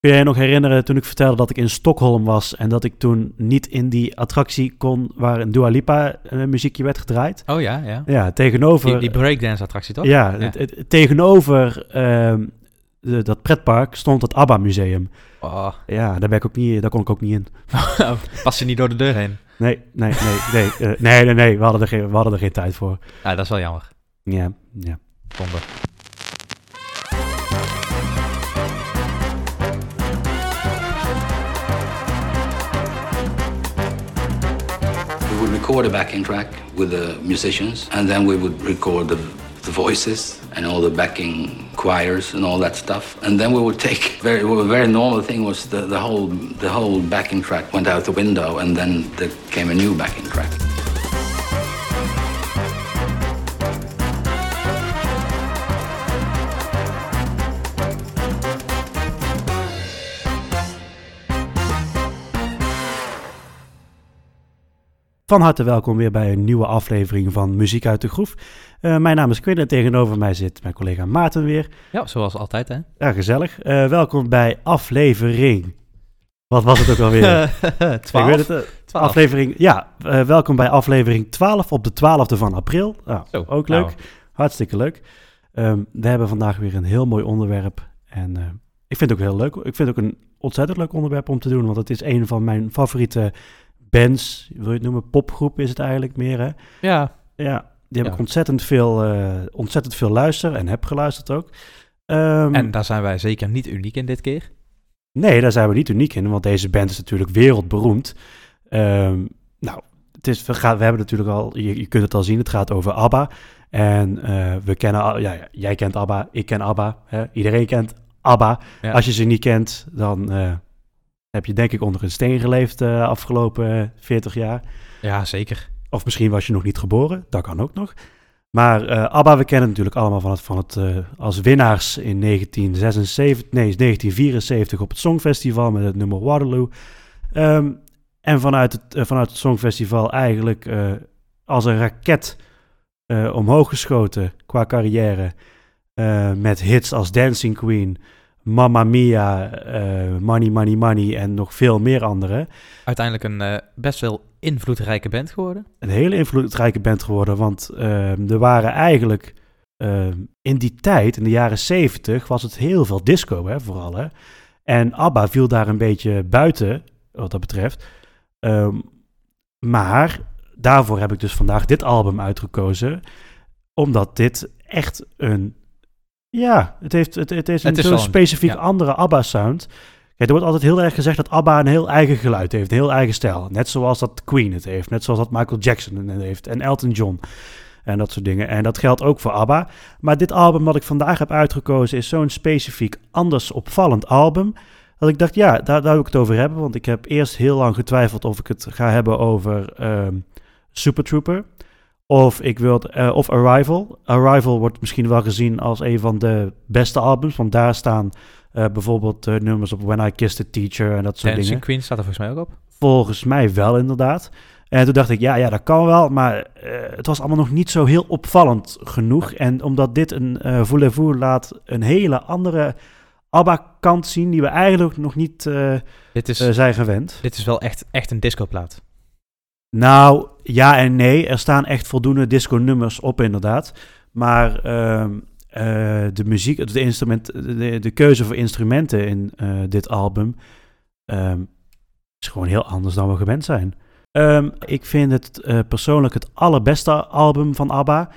Kun jij je nog herinneren toen ik vertelde dat ik in Stockholm was en dat ik toen niet in die attractie kon waar een Dua Lipa eh, muziekje werd gedraaid? Oh ja, ja. Ja, tegenover... Die, die breakdance attractie toch? Ja, tegenover ehm, de- dat pretpark stond het ABBA museum. Oh, Ja, daar, ben ik ook niet, daar kon ik ook niet in. pas je niet door de deur heen. Nee, nee, nee, nee, eh, nee, nee, nee, we hadden, er geen, we hadden er geen tijd voor. Ja, dat is wel jammer. Ja, ja. Zonde. Would record a backing track with the musicians, and then we would record the, the voices and all the backing choirs and all that stuff. And then we would take very well, a very normal thing was the, the whole the whole backing track went out the window, and then there came a new backing track. Van harte welkom weer bij een nieuwe aflevering van Muziek uit de Groef. Eh, mijn naam is Quinn en tegenover mij zit mijn collega Maarten weer. Ja, zoals altijd hè. Ja, gezellig. Eh, welkom bij aflevering... Wat was het ook alweer? Ik weet het, eh. Aflevering, ja, welkom bij aflevering 12 op de 12e van april. Nou, Zo, ook leuk. nou. Hartstikke leuk. Ehm, we hebben vandaag weer een heel mooi onderwerp. En ik vind het ook heel leuk. Ik vind het ook een ontzettend leuk onderwerp om te doen. Want het is een van mijn favoriete bands. Wil je het noemen? Popgroep is het eigenlijk meer, hè? Ja, Ja, die heb Ja. ik ontzettend veel, eh, ontzettend veel luister en heb geluisterd ook. Ehm, en daar zijn wij zeker niet uniek in dit keer. Nee, daar zijn we niet uniek in, want deze band is natuurlijk wereldberoemd. Ehm, nou, het is, we, gaan, we hebben natuurlijk al, je, je kunt het al zien, het gaat over ABBA. En eh, we kennen, al- ja, jij kent ABBA, ik ken ABBA, hè? iedereen kent ABBA. Ja. Als je ze niet kent, dan eh, heb je denk ik onder een steen geleefd de afgelopen eh, 40 jaar. Ja, zeker. Of misschien was je nog niet geboren, dat kan ook nog. Maar eh, ABBA, we kennen natuurlijk allemaal van het, van het eh, als winnaars in 1976, nee, 1974 op het Songfestival met het nummer Waterloo. Ehm, en vanuit het, eh, vanuit het Songfestival eigenlijk eh, als een raket eh, omhoog geschoten qua carrière. eh, met hits als Dancing Queen, Mamma Mia, eh, Money, Money, Money en nog veel meer andere. Uiteindelijk een eh, best wel invloedrijke band geworden. een hele invloedrijke band geworden. Want ehm, er waren eigenlijk ehm, in die tijd, in de jaren 70, was het heel veel disco, hè, vooral. Hè? En ABBA viel daar een beetje buiten, wat dat betreft. Ehm, maar daarvoor heb ik dus vandaag dit album uitgekozen. Omdat dit echt een... Ja, het, heeft, het, het is een Het is specifiek ja. andere ABBA-sound. Kijk, er wordt altijd heel erg gezegd dat ABBA een heel eigen geluid heeft, een heel eigen stijl. Net zoals dat Queen het heeft, net zoals dat Michael Jackson het heeft en Elton John en dat soort dingen. En dat geldt ook voor ABBA. Maar dit album wat ik vandaag heb uitgekozen is zo'n specifiek anders opvallend album. Dat ik dacht, ja, daar, daar wil ik het over hebben. Want ik heb eerst heel lang getwijfeld of ik het ga hebben over ehm, Super Trooper. Of, ik wil, eh, of Arrival. Arrival wordt misschien wel gezien als een van de beste albums. Want daar staan eh, bijvoorbeeld eh, nummers op When I Kissed a Teacher en dat soort Dancing dingen. Queen staat er volgens mij ook op. Volgens mij wel, inderdaad. En toen dacht ik, ja, ja dat kan wel, maar het was allemaal nog niet zo heel opvallend genoeg. En omdat dit een eh voulez-vous laat een hele andere ABBA-kant zien, die we eigenlijk nog niet Dit is, zijn gewend. dit is wel echt, echt een discoplaat. Nou, ja en nee. Er staan echt voldoende disco-nummers op, inderdaad. Maar ehm, eh, de muziek, de, instrument, de, de keuze voor instrumenten in eh, dit album ehm, is gewoon heel anders dan we gewend zijn. Ehm, ik vind het eh, persoonlijk het allerbeste album van ABBA.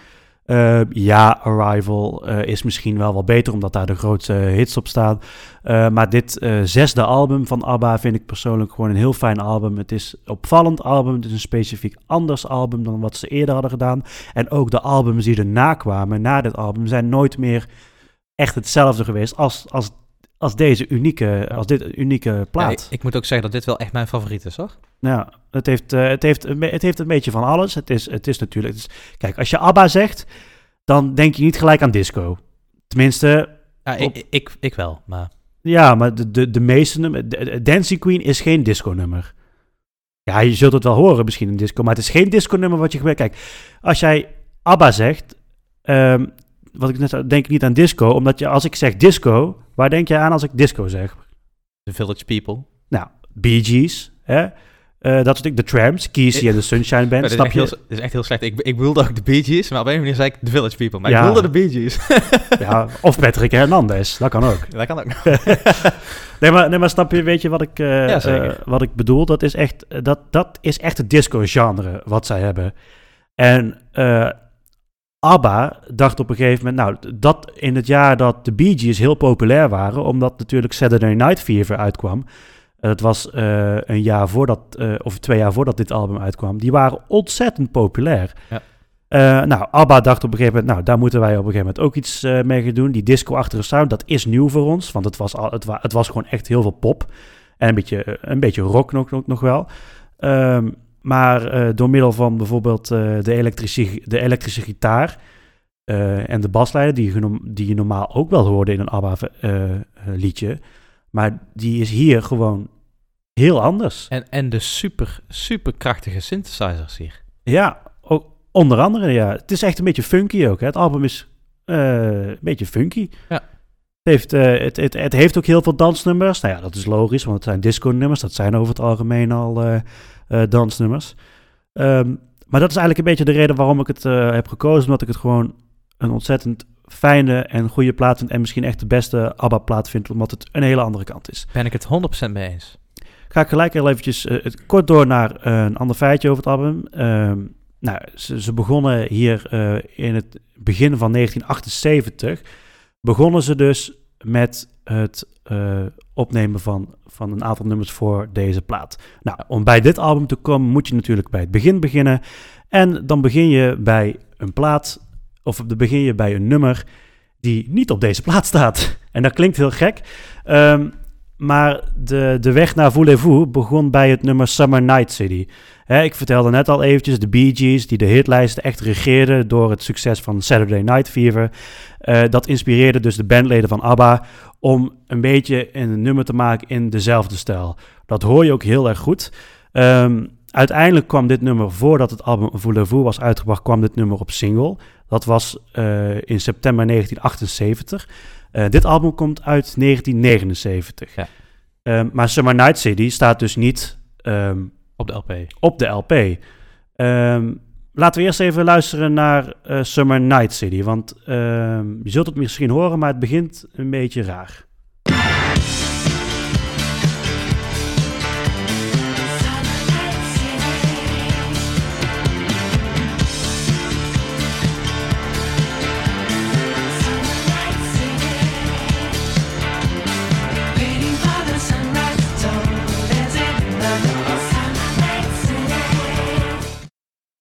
Eh, ja, Arrival eh, is misschien wel wat beter, omdat daar de grootste hits op staan. Eh, maar dit zesde album van ABBA vind ik persoonlijk gewoon een heel fijn album. Het is een opvallend album. Het is een specifiek anders album dan wat ze eerder hadden gedaan. En ook de albums die erna kwamen, na dit album, zijn nooit meer echt hetzelfde geweest als, als, als deze unieke, als dit unieke plaat. ik, ik moet ook zeggen dat dit wel echt mijn favoriet is, hoor. Ja, het heeft, eh, het, heeft, het heeft een beetje van alles. Het is, het is natuurlijk... het is- kijk, als je ABBA zegt, dan denk je niet gelijk aan disco. Tenminste, Ja, Op- ik, ik, ik wel, maar... ja, maar de, de, de meeste nummers... de- de- Dancing Queen is geen disco-nummer. Ja, je zult het wel horen misschien in disco, maar het is geen disco-nummer wat je gebruikt. Kijk, als jij ABBA zegt, ehm, wat ik net zei, denk ik niet aan disco, omdat je, als ik zeg disco, waar denk je aan als ik disco zeg? The Village People. Nou, Bee Gees, hè? Eh, dat is natuurlijk de Tramps, Kesey en de Sunshine Band, snap je? heel, dit is echt heel slecht. Ik, ik wilde ook de Bee Gees, maar op een manier zei ik The Village People. Maar Ja. ik wilde de Bee Gees. Ja, of Patrick Hernandez, dat kan ook. dat kan ook. Nee, maar, nee, maar snap je, weet je wat ik, eh, Ja, eh, wat ik bedoel? Dat is echt, dat, dat is echt het disco-genre wat zij hebben. En ABBA dacht op een gegeven moment, nou, dat in het jaar dat de Bee Gees heel populair waren, omdat natuurlijk Saturday Night Fever uitkwam. eh, Het was eh, een jaar voordat, eh, of twee jaar voordat dit album uitkwam. Die waren ontzettend populair. Ja. Eh, nou, ABBA dacht op een gegeven moment, nou, daar moeten wij op een gegeven moment ook iets eh, mee gaan doen. Die disco-achtige sound, dat is nieuw voor ons, want het was, al, het, wa- het was gewoon echt heel veel pop. En een beetje, eh, een beetje rock nog, nog, nog wel. Ehm, maar eh, door middel van bijvoorbeeld eh, de, elektrische, de elektrische gitaar eh, en de basleider, die, je die je normaal ook wel hoorde in een ABBA-liedje. maar die is hier gewoon heel anders. En, en de super, super krachtige synthesizers hier. Ja, ook, onder andere, ja. Het is echt een beetje funky ook. Hè. Het album is een beetje funky. Ja. Het heeft, eh, het, het, het heeft ook heel veel dansnummers. Nou ja, dat is logisch, want het zijn disco-nummers. Dat zijn over het algemeen al eh, eh, dansnummers. Ehm, maar dat is eigenlijk een beetje de reden waarom ik het heb gekozen. Omdat ik het gewoon een ontzettend fijne en goede plaat vind. En misschien echt de beste ABBA-plaat vind, omdat het een hele andere kant is. Ben ik het 100% mee eens. Ga ik gelijk heel eventjes kort door naar een ander feitje over het album. Ehm, nou, ze, ze begonnen hier in het begin van 1978. Begonnen ze dus met het eh, opnemen van, van een aantal nummers voor deze plaat. Nou, om bij dit album te komen moet je natuurlijk bij het begin beginnen. En dan begin je bij een plaat, of dan begin je bij een nummer die niet op deze plaat staat. En dat klinkt heel gek. Ehm, maar de, de weg naar Voulez-Vous begon bij het nummer Summer Night City. Ik vertelde net al eventjes de Bee Gees die de hitlijsten echt regeerden door het succes van Saturday Night Fever. Eh, dat inspireerde dus de bandleden van ABBA om een beetje een nummer te maken in dezelfde stijl. Dat hoor je ook heel erg goed. Ehm, uiteindelijk kwam dit nummer, voordat het album Voulez-Vous was uitgebracht, kwam dit nummer op single. Dat was eh, in september 1978. Eh, dit album komt uit 1979. Ja. Ehm, maar Summer Night City staat dus niet ehm, Op de LP. op de LP. Ehm, laten we eerst even luisteren naar eh, Summer Night City. Want je zult het misschien horen, maar het begint een beetje raar.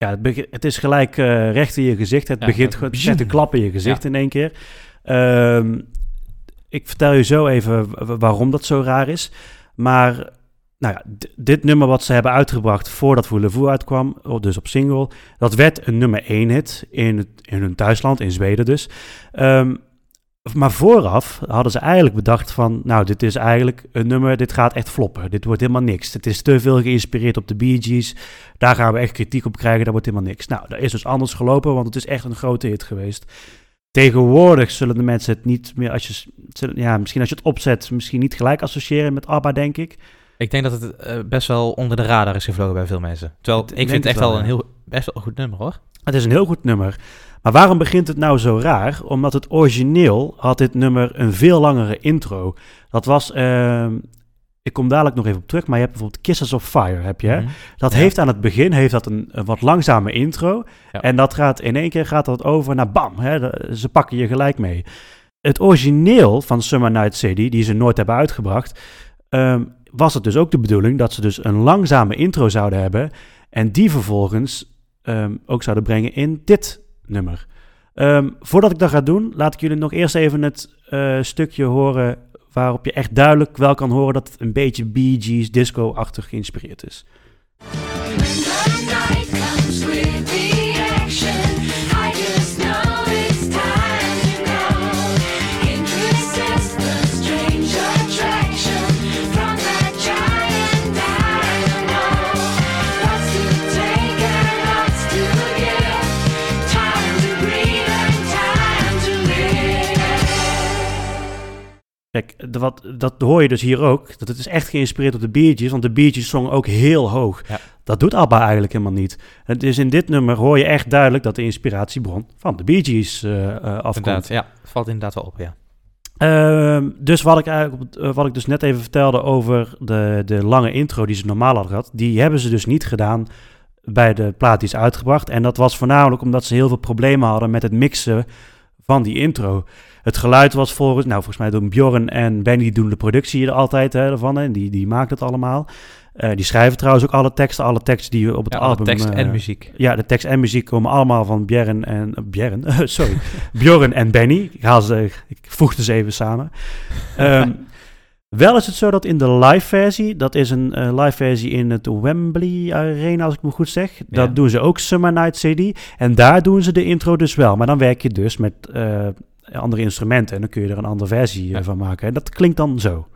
Ja, het, het is gelijk eh, recht in je gezicht. Het Ja, begint begint. te klappen in je gezicht in één keer. Ehm, ik vertel je zo even wa- waarom dat zo raar is. Maar nou ja, dit nummer wat ze hebben uitgebracht voordat Voulez-Vous uitkwam, oh, dus op single, dat werd een nummer 1 hit in, het, in hun thuisland, in Zweden dus. Ehm, maar vooraf hadden ze eigenlijk bedacht van, nou, dit is eigenlijk een nummer, dit gaat echt floppen. Dit wordt helemaal niks. Het is te veel geïnspireerd op de Bee Gees. Daar gaan we echt kritiek op krijgen, dat wordt helemaal niks. Nou, dat is dus anders gelopen, want het is echt een grote hit geweest. Tegenwoordig zullen de mensen het niet meer, als je, zullen- ja, misschien als je het opzet, misschien niet gelijk associëren met ABBA, denk ik. Ik denk dat het eh, best wel onder de radar is gevlogen bij veel mensen. Terwijl Ik vind het echt wel, wel een heel, best wel een goed nummer hoor. Het is een heel goed nummer. Maar waarom begint het nou zo raar? Omdat het origineel had dit nummer een veel langere intro. Dat was, ehm, ik kom dadelijk nog even op terug, maar je hebt bijvoorbeeld Kisses of Fire, heb je. hè? Mhm. Dat Ja. heeft aan het begin heeft dat een, een wat langzame intro. Ja. En dat gaat in één keer gaat dat over naar bam. Hè, ze pakken je gelijk mee. Het origineel van Summer Night City, die ze nooit hebben uitgebracht, ehm, was het dus ook de bedoeling dat ze dus een langzame intro zouden hebben. En die vervolgens ehm, ook zouden brengen in dit nummer. Ehm, voordat ik dat ga doen, laat ik jullie nog eerst even het eh, stukje horen waarop je echt duidelijk wel kan horen dat het een beetje Bee Gees disco-achtig geïnspireerd is. Kijk, de- wat, dat hoor je dus hier ook. Dat het is echt geïnspireerd op de Bee Gees, want de Bee Gees zongen ook heel hoog. Ja. Dat doet ABBA eigenlijk helemaal niet. Het is in dit nummer hoor je echt duidelijk dat de inspiratiebron van de Bee Gees eh, eh, afkomt. Inderdaad, ja. Valt inderdaad wel op, ja. Ehm, dus wat ik, eigenlijk, eh, wat ik dus net even vertelde over de, de lange intro die ze normaal hadden gehad, die hebben ze dus niet gedaan bij de plaat die is uitgebracht. En dat was voornamelijk omdat ze heel veel problemen hadden met het mixen van die intro. Het geluid was volgens, nou volgens mij doen Bjorn en Benny doen de productie er altijd hè, ervan. En die, die maken het allemaal. Eh, die schrijven trouwens ook alle teksten, alle teksten die op het ja album... tekst eh, en muziek. ja, de tekst en muziek komen allemaal van Björn en... eh, Björn, sorry. Bjorn en Benny. Ik, haal ze, ik voeg ze even samen. Ehm, wel is het zo dat in de live versie, dat is een eh, live versie in het Wembley Arena, als ik me goed zeg. Dat doen ze ook Summer Night CD. En daar doen ze de intro dus wel. Maar dan werk je dus met eh, andere instrumenten. En dan kun je er een andere versie eh, van maken. En dat klinkt dan zo.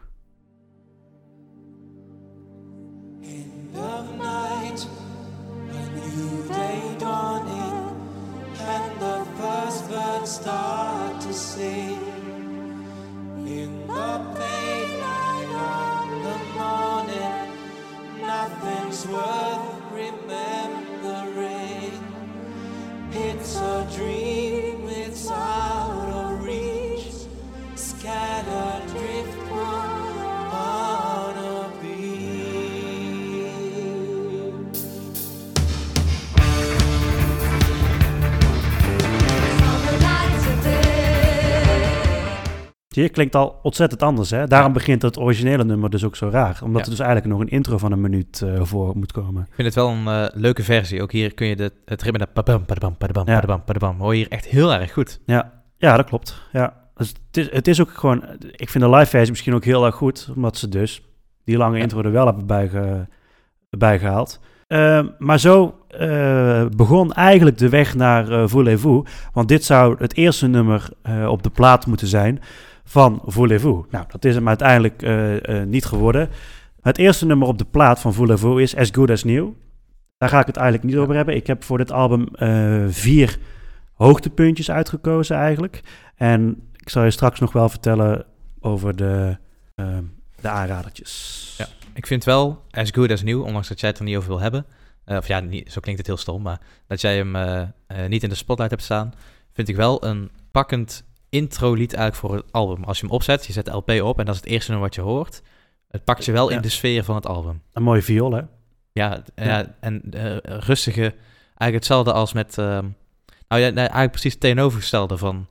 Zie je, klinkt al ontzettend anders. Hè? Daarom Ja. begint het originele nummer dus ook zo raar. Omdat Ja. er dus eigenlijk nog een intro van een minuut eh, voor moet komen. Ik vind het wel een eh, leuke versie. Ook hier kun je de, het ritme, dat padam, padam, padam, Ja. padam, padam, hoor je hier echt heel erg goed. Ja, ja dat klopt. Ja. Dus het, is, het is ook gewoon... Ik vind de live versie misschien ook heel erg goed. Omdat ze dus die lange intro er wel hebben bijge, bijgehaald. Ehm, maar zo eh, begon eigenlijk de weg naar uh, Voulez-vous. Want dit zou het eerste nummer op de plaat moeten zijn van Voulez-vous. Nou, dat is hem uiteindelijk eh, eh, niet geworden. Het eerste nummer op de plaat van Voulez-vous is As Good As New. Daar ga ik het eigenlijk niet over hebben. Ik heb voor dit album eh, vier hoogtepuntjes uitgekozen eigenlijk. En ik zal je straks nog wel vertellen over de, de aanradertjes. Ja. Ik vind wel as good as new, ondanks dat jij het er niet over wil hebben. Of ja, niet, zo klinkt het heel stom, maar dat jij hem niet in de spotlight hebt staan, vind ik wel een pakkend intro-lied eigenlijk voor het album. Als je hem opzet, je zet de LP op en dat is het eerste nummer wat je hoort. Het pakt je wel Ja. in de sfeer van het album. Een mooie viool, hè? Ja, het- Ja. en eh, rustige, eigenlijk hetzelfde als met, ehm, nou ja, eigenlijk precies het tegenovergestelde van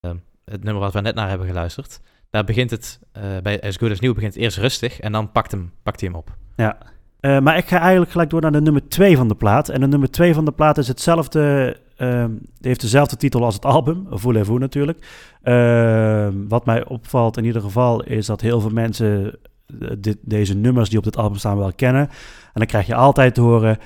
ehm, het nummer wat we net naar hebben geluisterd. Daar begint het, eh, bij As Good As New begint het eerst rustig en dan pakt, hem, pakt hij hem op. Ja. Eh, maar ik ga eigenlijk gelijk door naar de nummer 2 van de plaat. En de nummer 2 van de plaat is hetzelfde. Ehm, die heeft dezelfde titel als het album. Voulez-vous natuurlijk. Ehm, wat mij opvalt in ieder geval is dat heel veel mensen eh, deze nummers die op dit album staan wel kennen. En dan krijg je altijd te horen.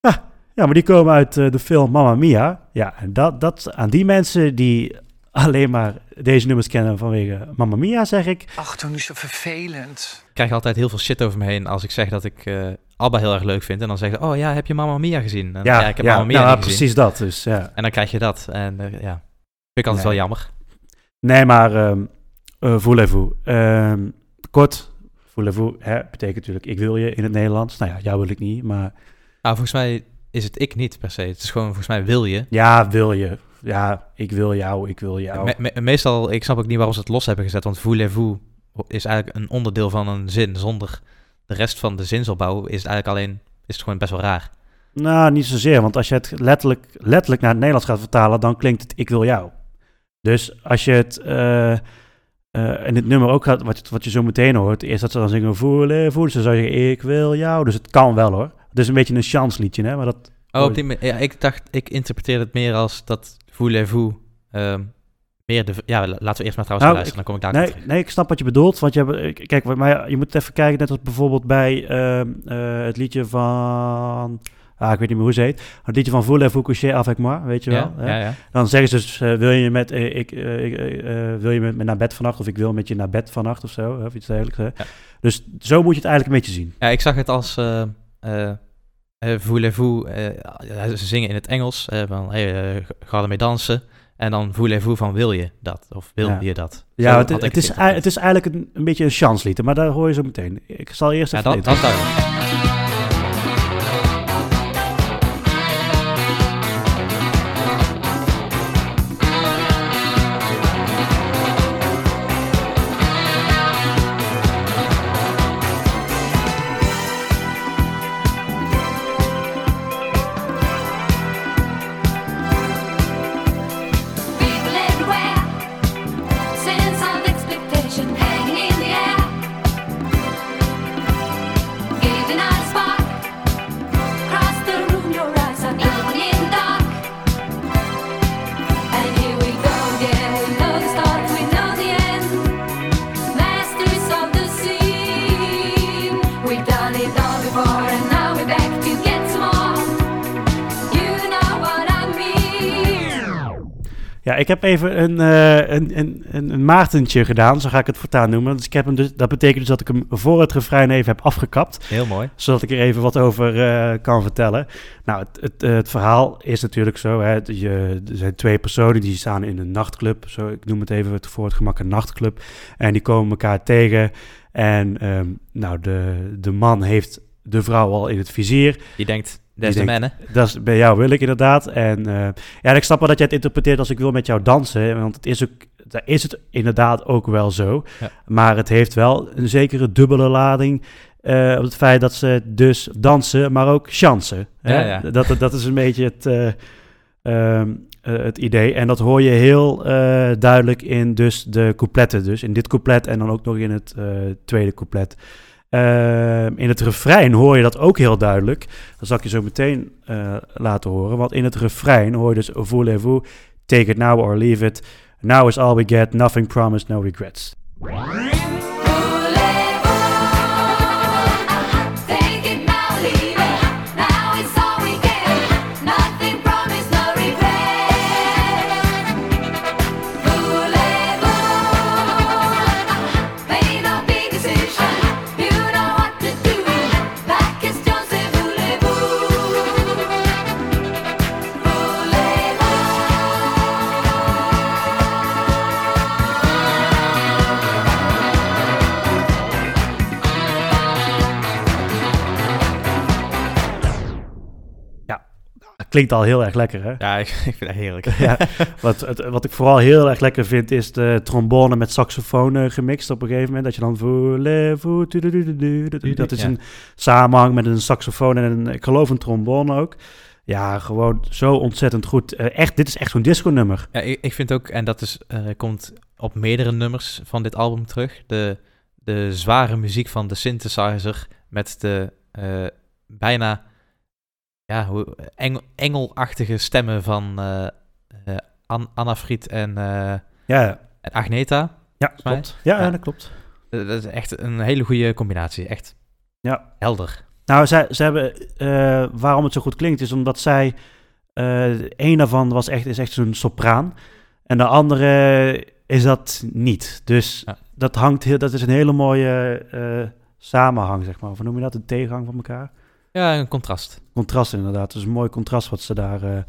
"Ah, ja, maar die komen uit eh, de film Mamma Mia. Ja, en dat, dat aan die mensen die alleen maar deze nummers kennen vanwege Mamma Mia, zeg ik. Ach, toen is zo vervelend. Krijg altijd heel veel shit over me heen als ik zeg dat ik eh ABBA heel erg leuk vind. En dan zeggen ze, oh ja, heb je Mamma Mia gezien? En, ja, ik heb Mamma Mia nou, gezien. precies dat. Dus ja. En dan krijg je dat. En eh, ja, vind ik altijd Nee. wel jammer. Nee, maar ehm eh, voulez-vous. Ehm, kort, voulez-vous hè, betekent natuurlijk ik wil je in het Nederlands. Nou ja, jou wil ik niet, maar Nou, volgens mij is het ik niet per se. Het is gewoon, volgens mij wil je. ja, wil je. Ja, ik wil jou, ik wil jou. Me- me- meestal, ik snap ook niet waarom ze het los hebben gezet, want voulez-vous is eigenlijk een onderdeel van een zin. Zonder de rest van de zinsopbouw is het eigenlijk alleen, is het gewoon best wel raar. Nou, niet zozeer, want als je het letterlijk, letterlijk naar het Nederlands gaat vertalen, dan klinkt het ik wil jou. Dus als je het eh, eh, in het nummer ook gaat, wat, wat je zo meteen hoort, is dat ze dan zingen voulez-vous, dus dan zou zeggen ik wil jou. Dus het kan wel hoor. Het is een beetje een chance liedje, hè, maar dat... Oh, op die, ja, ik dacht, ik interpreteerde het meer als dat voulez-vous ehm, meer de... Ja, la- laten we eerst maar trouwens Nou, luisteren, dan kom ik daar Nee, terug. nee, ik snap wat je bedoelt. Want je, hebt, kijk, maar je moet even kijken, net als bijvoorbeeld bij ehm, eh, het liedje van. Ah, ik weet niet meer hoe ze heet. Het liedje van Voulez-vous coucher avec moi, weet je wel. Ja, hè? ja, ja. Dan zeggen ze dus, eh, wil je met, eh, ik, ik, wil je met me naar bed vannacht? Of ik wil met je naar bed vannacht of zo. Of iets dergelijks. Dus zo moet je het eigenlijk een beetje zien. Ja, ik zag het als voulez-vous. ze zingen in het Engels van hey, ga ermee dansen. En dan voulez-vous van wil je dat? Of wil Ja. je dat? Ja, het, is, het is eigenlijk een, een beetje een chanslied, maar daar hoor je zo meteen. Ik zal eerst Ja, even... dat, dat heb even een, eh, een, een, een, een Maartentje gedaan, zo ga ik het voortaan noemen. Dus ik heb hem dus, dat betekent dus dat ik hem voor het refrein even heb afgekapt. Heel mooi. zodat ik er even wat over eh, kan vertellen. Nou, het, het, eh, het verhaal is natuurlijk zo. Hè, je, er zijn twee personen die staan in een nachtclub. Zo, ik noem het even het voor het gemak een nachtclub. En die komen elkaar tegen. En ehm, nou, de, de man heeft de vrouw al in het vizier. Je denkt, des de denkt- mannen. Dat is bij jou wil ik inderdaad. En eh, ja, ik snap wel dat jij het interpreteert als ik wil met jou dansen. Want het is ook, daar is het inderdaad ook wel zo. Ja. Maar het heeft wel een zekere dubbele lading. eh, op het feit dat ze dus dansen, maar ook chansen. hè? Ja, ja. Dat, dat is een beetje het, eh, ehm, eh, het idee. En dat hoor je heel duidelijk in dus de coupletten. Dus in dit couplet en dan ook nog in het tweede couplet. Ehm, in het refrein hoor je dat ook heel duidelijk. Dat zal ik je zo meteen eh, laten horen. Want in het refrein hoor je dus voulez-vous, take it now or leave it. Now is all we get, nothing promised, no regrets. Klinkt al heel erg lekker, hè? Ja, ik, ik vind dat heerlijk. Ja, wat, het, wat ik vooral heel erg lekker vind, is de trombone met saxofoon eh, gemixt op een gegeven moment. Dat je dan dat is een samenhang met een saxofoon en een, ik geloof een trombone ook. Ja, gewoon zo ontzettend goed. Eh, echt, dit is echt zo'n disco-nummer. Ja, ik, ik vind ook, en dat is, eh, komt op meerdere nummers van dit album terug, de, de zware muziek van de synthesizer met de bijna ja, hoe, engel, engelachtige stemmen van eh eh, An- Anna Fried en, eh, Ja, en Agneta. ja klopt. Ja, Ja. dat klopt. Dat is echt een hele goede combinatie. Echt Ja. helder. Nou, zij, ze hebben, waarom het zo goed klinkt, is omdat zij, een daarvan was echt, is echt zo'n sopraan. En de andere is dat niet. Dus Ja. dat hangt heel, dat is een hele mooie samenhang, zeg maar. Of hoe noem je dat? Een tegenhang van elkaar? Ja, een contrast. Contrast inderdaad. Dus een mooi contrast wat ze daar, eh,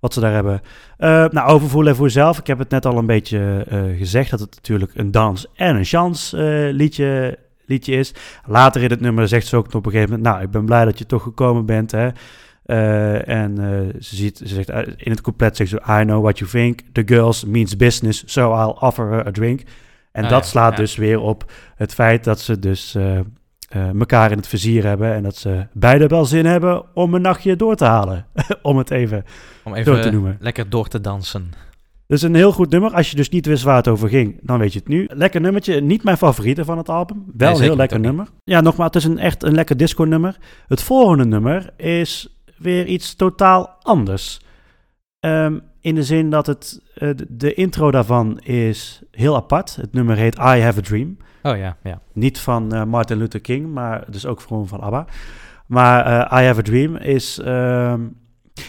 wat ze daar hebben. Eh nou, over Voulez-vous zelf. Ik heb het net al een beetje eh, gezegd dat het natuurlijk een dans- en een chance liedje, liedje is. Later in het nummer zegt ze ook op een gegeven moment... Nou, ik ben blij dat je toch gekomen bent, hè. En ze, ziet, ze zegt in het couplet zegt ze... I know what you think. The girls means business, so I'll offer her a drink. En Ah, dat slaat ja. dus weer op het feit dat ze dus... eh, elkaar in het vizier hebben en dat ze beide wel zin hebben om een nachtje door te halen. om het even Om door te even noemen. lekker door te dansen. Dus een heel goed nummer. Als je dus niet wist waar het over ging, dan weet je het nu. Lekker nummertje. Niet mijn favoriete van het album. Wel een heel lekker niet. nummer. Ja, nogmaals, het is een echt een lekker disco nummer. Het volgende nummer is weer iets totaal anders. Ehm, in de zin dat het, eh, de, de intro daarvan is heel apart. Het nummer heet I Have a Dream. Oh ja, ja. Niet van eh, Martin Luther King, maar dus ook gewoon van ABBA. Maar eh, I Have a Dream is... ehm,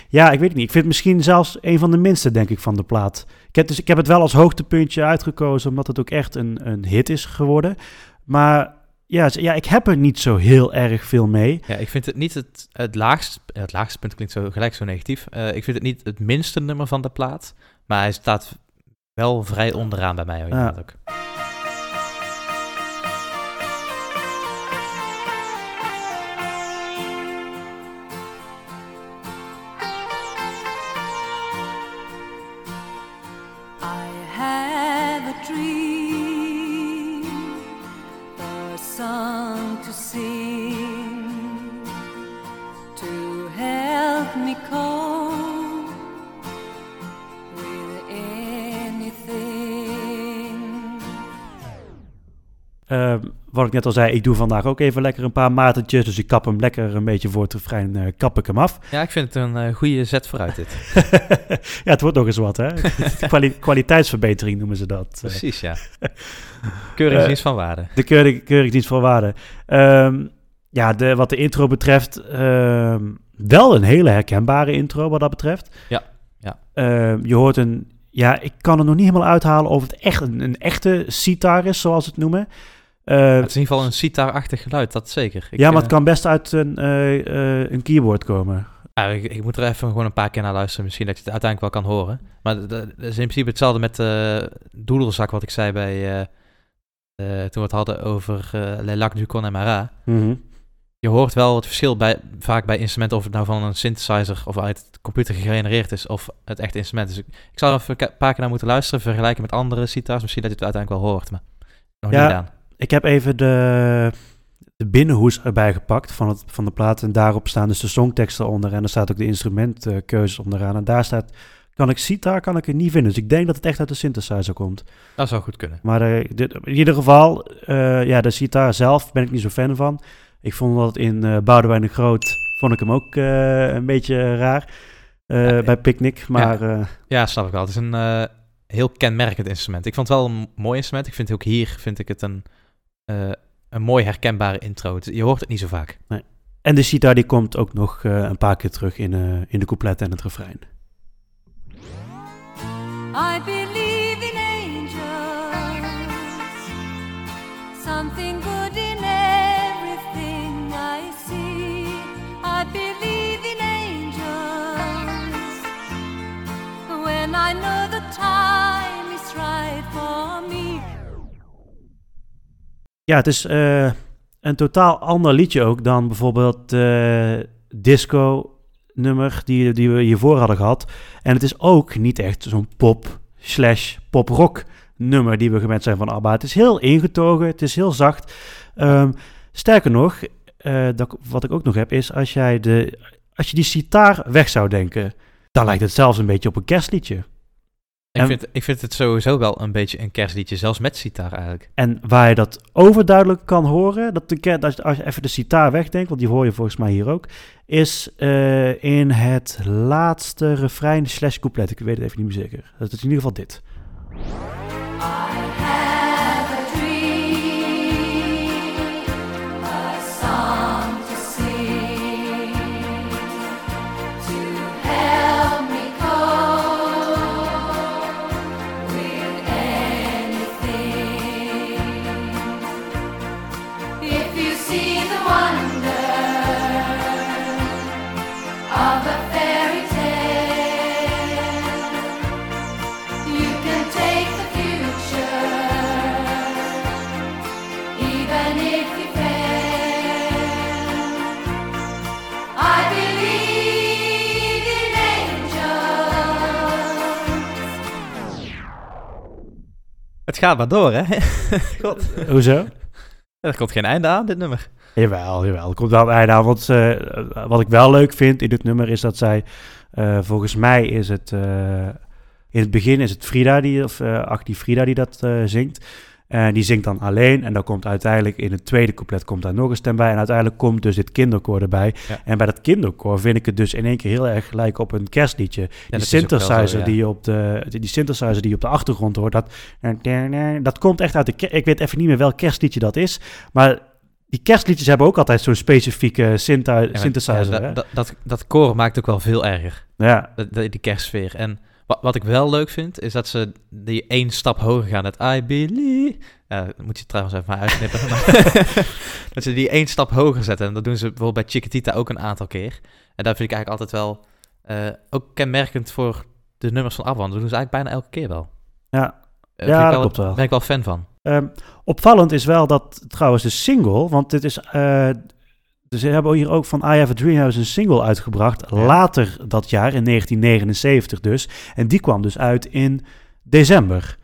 ja, ik weet het niet. Ik vind het misschien zelfs een van de minste, denk ik, van de plaat. Ik heb, dus, ik heb het wel als hoogtepuntje uitgekozen, omdat het ook echt een, een hit is geworden. Maar ja, ja, ik heb er niet zo heel erg veel mee. Ja, ik vind het niet het, het laagste... Het laagste punt klinkt zo, gelijk zo negatief. Eh, ik vind het niet het minste nummer van de plaat. Maar hij staat wel vrij onderaan bij mij. Ja. ook. Eh, wat ik net al zei, ik doe vandaag ook even lekker een paar matertjes. Dus ik kap hem lekker een beetje voor het refrein, eh, kap ik hem af. Ja, ik vind het een eh, goede zet vooruit dit. ja, het wordt nog eens wat, hè? Kwali- kwaliteitsverbetering noemen ze dat. eh. Precies, ja. Keurig Eh, dienst van waarde. De keurig, keurig dienst van waarde. Ehm, ja, de, wat de intro betreft, ehm, wel een hele herkenbare intro wat dat betreft. Ja, ja. Ehm, je hoort een, ja, ik kan er nog niet helemaal uithalen of het echt een, een echte sitar is, zoals ze het noemen. Eh, het is in ieder geval een sitar-achtig geluid, dat zeker. Ik, ja, maar eh, het kan best uit een, eh, een keyboard komen. Ja, ik, ik moet er even gewoon een paar keer naar luisteren. Misschien dat je het uiteindelijk wel kan horen. Maar dat is in principe hetzelfde met eh doedelzak wat ik zei bij... toen we het hadden over eh Le Lac du Connemara. Mhm. Je hoort wel het verschil bij, vaak bij instrumenten... of het nou van een synthesizer of uit de computer gegenereerd is... of het echte instrument. Dus ik, ik zou er even een paar keer naar moeten luisteren... vergelijken met andere sitars. Misschien dat je het uiteindelijk wel hoort, maar nog Ja. niet gedaan. Ik heb even de, de binnenhoes erbij gepakt van, het, van de plaat. En daarop staan dus de songteksten onder. En er staat ook de instrumentkeuzes onderaan. En daar staat, kan ik sitar, kan ik het niet vinden. Dus ik denk dat het echt uit de synthesizer komt. Dat zou goed kunnen. Maar eh, dit, in ieder geval, eh, ja, de sitar zelf ben ik niet zo fan van. Ik vond dat in eh Boudewijn de Groot, vond ik hem ook een beetje raar. Ja, bij Picnic, maar eh, Ja, snap ik wel. Het is een heel kenmerkend instrument. Ik vond het wel een mooi instrument. Ik vind ook hier vind ik het een, eh, een mooi herkenbare intro. Je hoort het niet zo vaak. en de sitar die komt ook nog eh, een paar keer terug in, eh, in de couplet en het refrein. I believe in angels, something good in everything I see. I believe in angels when I know the time Ja, het is eh, een totaal ander liedje ook dan bijvoorbeeld eh disco nummer die, die we hiervoor hadden gehad. En het is ook niet echt zo'n pop slash pop rock nummer die we gewend zijn van ABBA. Het is heel ingetogen, het is heel zacht. Ehm, sterker nog, eh, dat, wat ik ook nog heb is als, jij de, als je die sitaar weg zou denken, dan lijkt het zelfs een beetje op een kerstliedje. Ik, En- vind, ik vind het sowieso wel een beetje een kerstliedje, zelfs met sitar eigenlijk. En waar je dat overduidelijk kan horen, dat de, ker- als je- als je even de sitaar wegdenkt, want die hoor je volgens mij hier ook, is eh, in het laatste refrein slash couplet. Ik weet het even niet meer zeker. Dat is in ieder geval dit. Het gaat maar door, hè? God, Hoezo? er komt geen einde aan, dit nummer. Jawel, jawel. Er komt wel een einde aan. Want eh, wat ik wel leuk vind in dit nummer is dat zij, eh, volgens mij is het, eh, in het begin is het Frida die, of uh, Actie Frida die dat zingt. En die zingt dan alleen. En dan komt uiteindelijk in het tweede couplet komt daar nog een stem bij. En uiteindelijk komt dus dit kinderkoor erbij. Ja. En bij dat kinderkoor vind ik het dus in één keer heel erg lijken op een kerstliedje. Ja, die synthesizer zo, ja. die op de die synthesizer die je op de achtergrond hoort, dat dat komt echt uit de ik weet even niet meer welk kerstliedje dat is, maar die kerstliedjes hebben ook altijd zo'n specifieke synthesizer. ja, dat, dat, dat, dat koor maakt ook wel veel erger. ja, die kerstsfeer. En wat, wat ik wel leuk vind, is dat ze die één stap hoger gaan. Het I believe. Dat moet je trouwens even maar uitknippen. dat ze die één stap hoger zetten. En dat doen ze bijvoorbeeld bij Chiquitita ook een aantal keer. En dat vind ik eigenlijk altijd wel eh, ook kenmerkend voor de nummers van ABBA. Dat doen ze eigenlijk bijna elke keer wel. Ja. Eh, Ja, dat klopt wel. Daar ben ik wel fan van. Ehm, opvallend is wel dat trouwens de single, want dit is. Dus ze hebben hier ook van I Have a Dreamhouse een single uitgebracht. Ja. Later dat jaar, in 1979 dus. En die kwam dus uit in december.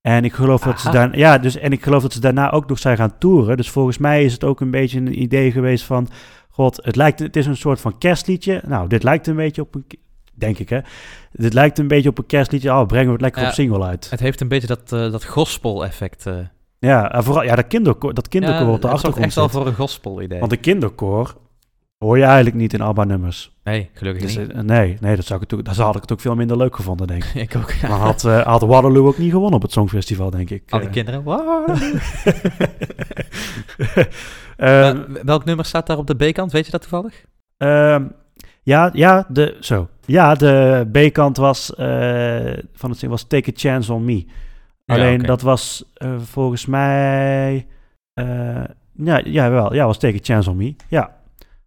En ik geloof dat ze daar, ja, dus, en ik geloof dat ze daarna ook nog zijn gaan toeren. Dus volgens mij is het ook een beetje een idee geweest van. God, het, lijkt, het is een soort van kerstliedje. Nou, dit lijkt een beetje op een. Denk ik, hè? Dit lijkt een beetje op een kerstliedje. Oh, brengen we het lekker Ja. op single uit. Het heeft een beetje dat, eh, dat gospel-effect. eh. Ja, en vooral ja, dat kinderkoor, dat kinderkoor Ja, op de achtergrond echt wel zit. voor een gospel-idee. Want de kinderkoor hoor je eigenlijk niet in ABBA-nummers. Nee, gelukkig Dus, niet. eh, nee, nee dat zou ik het ook, dan had ik het ook veel minder leuk gevonden, denk ik. ik ook. Dan had, eh, had Waterloo ook niet gewonnen op het Songfestival, denk ik. Al die Eh, kinderen. Wow. ehm, Eh, welk nummer staat daar op de B-kant? Weet je dat toevallig? ehm, ja, ja, de, zo. Ja, de B-kant was, van het zing was Take a Chance on Me. Ja, Alleen dat was eh, volgens mij. eh, ja, ja, wel. Ja, was a Chance on Me. Ja.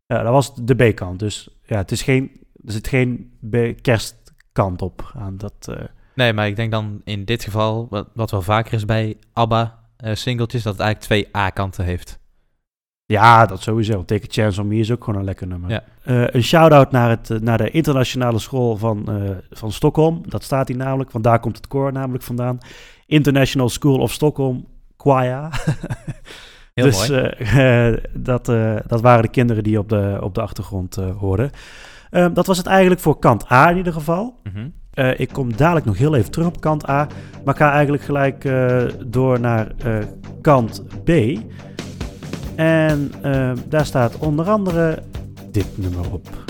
ja, dat was de B-kant. Dus ja, het is geen. Er zit geen kerstkant op aan dat. eh, Nee, maar ik denk dan in dit geval, wat, wat wel vaker is bij ABBA eh, singeltjes, dat het eigenlijk twee A-kanten heeft. ja, dat sowieso. Take a Chance on Me is ook gewoon een lekker nummer. Ja. Een shout-out naar, het, naar de internationale school van, eh, van Stockholm. Dat staat hier namelijk. Want daar komt het koor namelijk vandaan. International School of Stockholm Choir. Heel dus mooi. eh, eh, dat, eh, dat waren de kinderen die op de, op de achtergrond hoorden. Ehm, dat was het eigenlijk voor kant A in ieder geval. Mhm. Ik kom dadelijk nog heel even terug op kant A. Maar ga eigenlijk gelijk door naar kant B. En ehm, daar staat onder andere dit nummer op.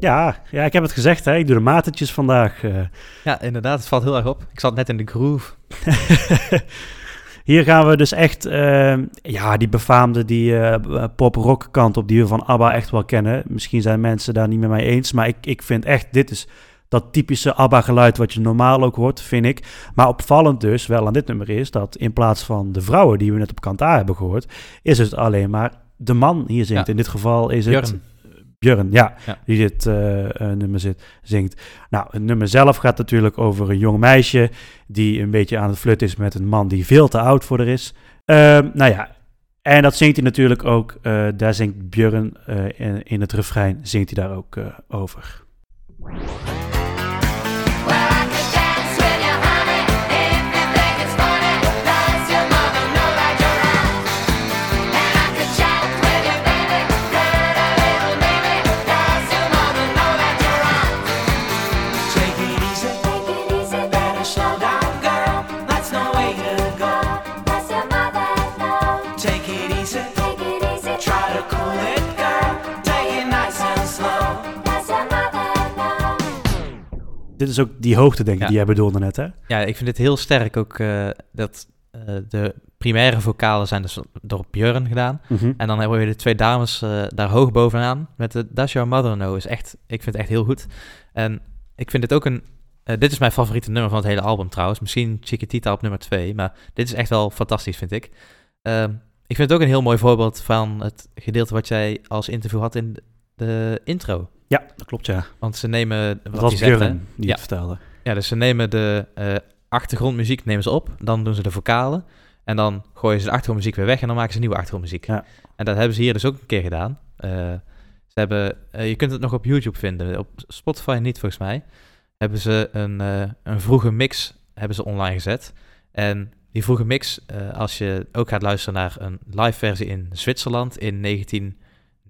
Ja, ja, ik heb het gezegd, hè. ik doe de matetjes vandaag. eh. Ja, inderdaad, het valt heel erg op. Ik zat net in de groove. Hier gaan we dus echt, ehm, ja, die befaamde, die eh, pop-rock kant op die we van ABBA echt wel kennen. Misschien zijn mensen daar niet met mij eens, maar ik, ik vind echt, dit is dat typische ABBA-geluid wat je normaal ook hoort, vind ik. Maar opvallend dus wel aan dit nummer is dat in plaats van de vrouwen die we net op kant A hebben gehoord, is het alleen maar de man hier zingt. Ja. In dit geval is het Björn. Björn, ja, Ja. die dit eh, eh, nummer zit, zingt. Nou, het nummer zelf gaat natuurlijk over een jong meisje die een beetje aan het flirten is met een man die veel te oud voor haar is. Ehm, nou ja, en dat zingt hij natuurlijk ook, eh, daar zingt Björn in, in het refrein, zingt hij daar ook over. Dit is ook die hoogte, denk ik, Ja. die jij bedoelde net, hè? Ja, ik vind dit heel sterk ook eh, dat eh, de primaire vocalen zijn dus door Björn gedaan. Mhm. En dan hebben we de twee dames eh, daar hoog bovenaan met de Does Your Mother Know is echt, ik vind het echt heel goed. En ik vind dit ook een, dit is mijn favoriete nummer van het hele album trouwens. Misschien Chiquitita op nummer twee, maar dit is echt wel fantastisch vind ik. Ehm, ik vind het ook een heel mooi voorbeeld van het gedeelte wat jij als interview had in de intro. Ja, dat klopt, ja. Want ze nemen, Dat wat was zegt, hè? Björn die Ja. het vertelde. Ja, dus ze nemen de eh, achtergrondmuziek nemen ze op, dan doen ze de vocalen en dan gooien ze de achtergrondmuziek weer weg en dan maken ze nieuwe achtergrondmuziek. Ja. En dat hebben ze hier dus ook een keer gedaan. Eh, ze hebben, eh, je kunt het nog op YouTube vinden, op Spotify niet volgens mij. Hebben ze een, een vroege mix hebben ze online gezet. En die vroege mix, als je ook gaat luisteren naar een live versie in Zwitserland in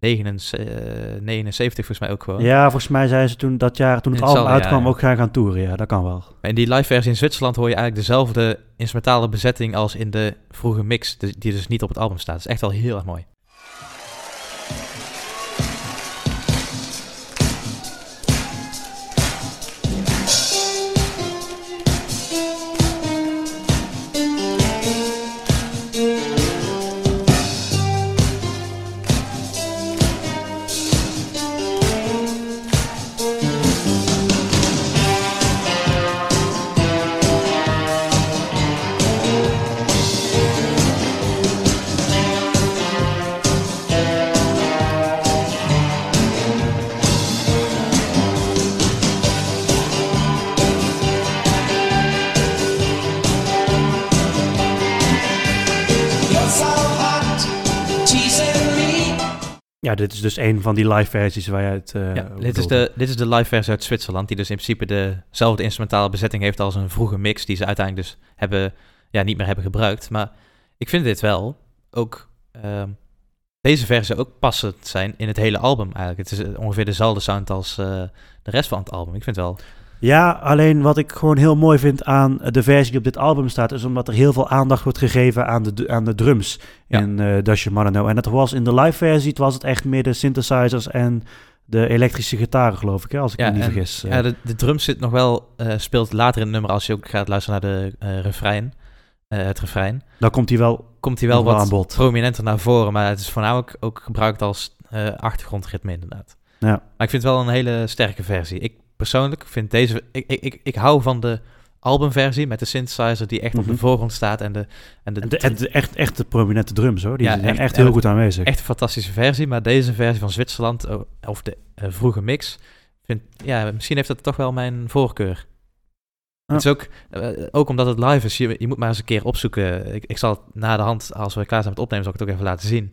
79, 79 volgens mij ook gewoon. Ja, volgens mij zeiden ze toen dat jaar, toen het album uitkwam, ja. ook gaan gaan toeren. Ja, dat kan wel. Maar in die live versie in Zwitserland hoor je eigenlijk dezelfde instrumentale bezetting als in de vroege mix, die dus niet op het album staat. Dat is echt wel heel erg mooi. Dit is dus een van die live versies waar je het... eh, Ja, dit, is de, dit is de live versie uit Zwitserland, die dus in principe dezelfde instrumentale bezetting heeft als een vroege mix, die ze uiteindelijk dus hebben, ja, niet meer hebben gebruikt. Maar ik vind dit wel ook, ehm, deze versie ook passend zijn in het hele album eigenlijk. Het is eh, ongeveer dezelfde sound als eh, de rest van het album. Ik vind wel, Ja, alleen wat ik gewoon heel mooi vind aan de versie die op dit album staat, is omdat er heel veel aandacht wordt gegeven aan de, aan de drums Ja. in Dash Your Mother. En dat was in de live versie, het was het echt meer de synthesizers en de elektrische gitaren, geloof ik, hè, als ik Ja, me niet en- vergis. eh. ja, de, de drum zit nog wel, eh, speelt later in het nummer als je ook gaat luisteren naar de refrein, het refrein. Dan komt hij wel, Komt hij wel wat aan bod. prominenter naar voren, maar het is voornamelijk ook gebruikt als achtergrondritme inderdaad. Ja. Maar ik vind het wel een hele sterke versie. Ik persoonlijk vind deze... Ik, ik, ik, ik hou van de albumversie met de synthesizer die echt op Mhm. de voorgrond staat en de... En de, En de, en de echt, echt de prominente drums hoor, die Ja, zijn echt- heel goed aanwezig. echt een fantastische versie, maar deze versie van Zwitserland, oh, of de eh, vroege mix, vind, ja, misschien heeft dat toch wel mijn voorkeur. Het is ook, eh, ook omdat het live is, je, je moet maar eens een keer opzoeken. Ik, ik zal het na de hand, als we klaar zijn met opnemen, zal ik het ook even laten zien.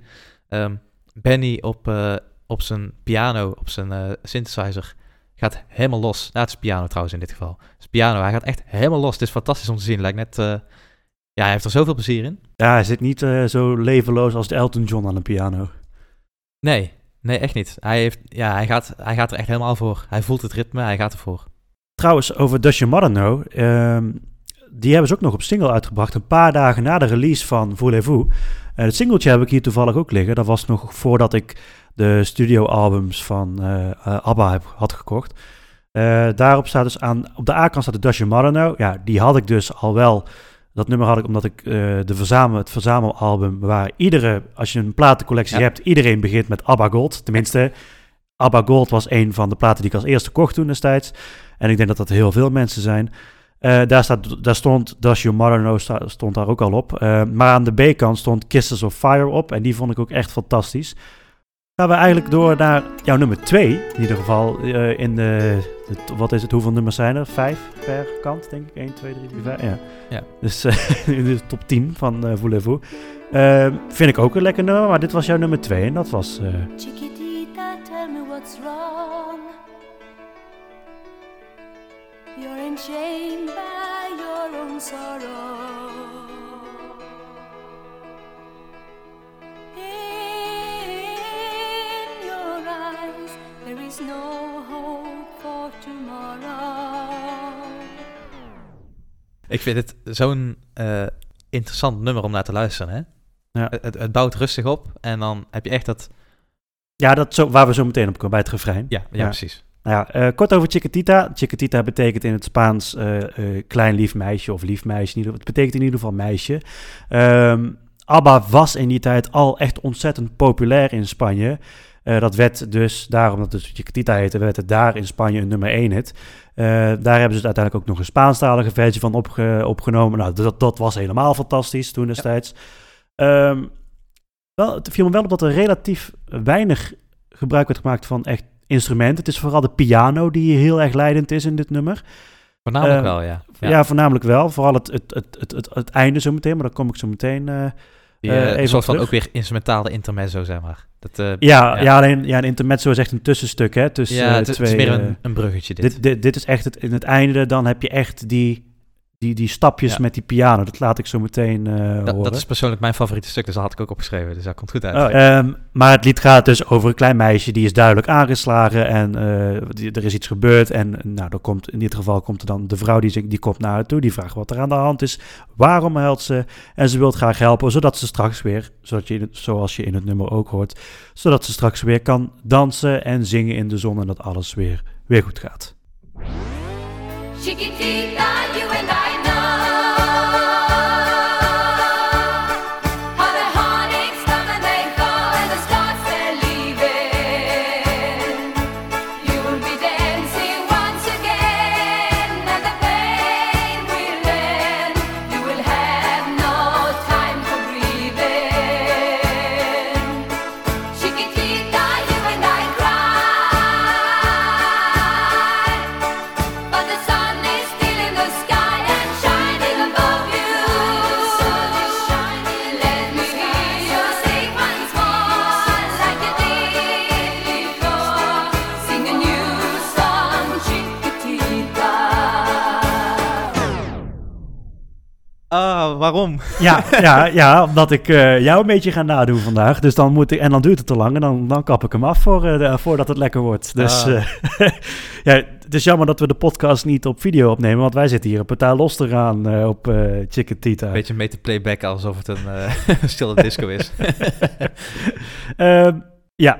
Ehm, Benny op, eh, op zijn piano, op zijn eh, synthesizer, gaat helemaal los. Nou, het is piano trouwens in dit geval. Het is piano, hij gaat echt helemaal los. Het is fantastisch om te zien. Lijkt net, eh, ja, hij heeft er zoveel plezier in. Ja, hij zit niet eh, zo levenloos als de Elton John aan een piano. Nee, nee, echt niet. Hij, heeft, ja, hij, gaat, hij gaat er echt helemaal voor. Hij voelt het ritme, hij gaat ervoor. Trouwens, over Does Your Mother Know, ehm, die hebben ze ook nog op single uitgebracht, een paar dagen na de release van Voulez-vous. Eh, het singeltje heb ik hier toevallig ook liggen. Dat was nog voordat ik de studioalbums van eh, eh, ABBA heb, had gekocht. Eh, daarop staat dus aan, op de A-kant staat de Mother Know. Ja, die had ik dus al wel. Dat nummer had ik omdat ik de verzamel, het verzamelalbum waar iedere, als je een platencollectie Ja. hebt, iedereen begint met ABBA Gold. Tenminste, ABBA Gold was een van de platen die ik als eerste kocht toen destijds. En ik denk dat dat heel veel mensen zijn. Daar, staat, daar stond Does Your Mother Know, sta- stond daar ook al op. Maar aan de B-kant stond Kisses of Fire op. En die vond ik ook echt fantastisch. Gaan we eigenlijk door naar jouw nummer 2. In ieder geval eh, in de, de- Wat is het? Hoeveel nummers zijn er? Vijf per kant, denk ik. 1, 2, 3, 4, 5. Ja. Ja. Dus eh, in de top 10 van eh Voulez-vous. Eh, vind ik ook een lekker nummer. Maar dit was jouw nummer 2. En dat was... eh, Chiquitita, tell me what's wrong. You're enchained by your own sorrow. In is no hope for tomorrow. Ik vind het zo'n eh, interessant nummer om naar te luisteren. Hè? Ja. Het, het, bouwt rustig op en dan heb je echt dat... ja, dat zo, waar we zo meteen op komen bij het refrein. Ja, ja, Ja. precies. Nou ja, eh, kort over Chiquitita. Chiquitita betekent in het Spaans eh, eh, klein lief meisje of lief meisje. Het betekent in ieder geval meisje. Ehm, ABBA was in die tijd al echt ontzettend populair in Spanje. Eh, dat werd dus, daarom dat het Chiquitita heette, werd het daar in Spanje een nummer 1 hit. Eh, daar hebben ze het uiteindelijk ook nog een Spaanstalige versie van opge- opgenomen. Nou, dat, dat was helemaal fantastisch toen destijds. Ehm, wel, het viel me wel op dat er relatief weinig gebruik werd gemaakt van echt instrumenten. Het is vooral de piano die heel erg leidend is in dit nummer. Voornamelijk Eh, wel, ja. Ja, voornamelijk wel. Vooral het, het, het, het, het, het einde zo meteen, maar daar kom ik zo meteen. Die, eh, even soort van ook weer instrumentale intermezzo, zeg maar. Dat, eh, ja, Ja. ja. alleen ja, een intermezzo is echt een tussenstuk hè, tussen ja, het, is- het is meer een, een bruggetje dit. dit, dit, dit is echt het, in het einde, dan heb je echt die, die, die stapjes Ja. met die piano, dat laat ik zo meteen eh Dat, horen. dat is persoonlijk mijn favoriete stuk, dus dat had ik ook opgeschreven. Dus dat komt goed uit. Oh, ehm, maar het lied gaat dus over een klein meisje die is duidelijk aangeslagen en eh, die- er is iets gebeurd. En nou, er komt, in dit geval komt er dan de vrouw die, die komt naar haar toe, die vraagt wat er aan de hand is, waarom huilt ze en ze wil graag helpen, zodat ze straks weer, zodat je zoals je in het nummer ook hoort, zodat ze straks weer kan dansen en zingen in de zon en dat alles weer, weer goed gaat. Chiquitita, you and I waarom? Ja, ja, ja omdat ik eh, jou een beetje ga nadoen vandaag. Dus dan moet ik, en dan duurt het te lang en dan, dan kap ik hem af voor, eh, de- voordat het lekker wordt. Dus Ah. eh, ja, het is jammer dat we de podcast niet op video opnemen, want wij zitten hier een partij los te gaan op Chiquitita. Een beetje mee te playbacken alsof het een stille disco is. Ja,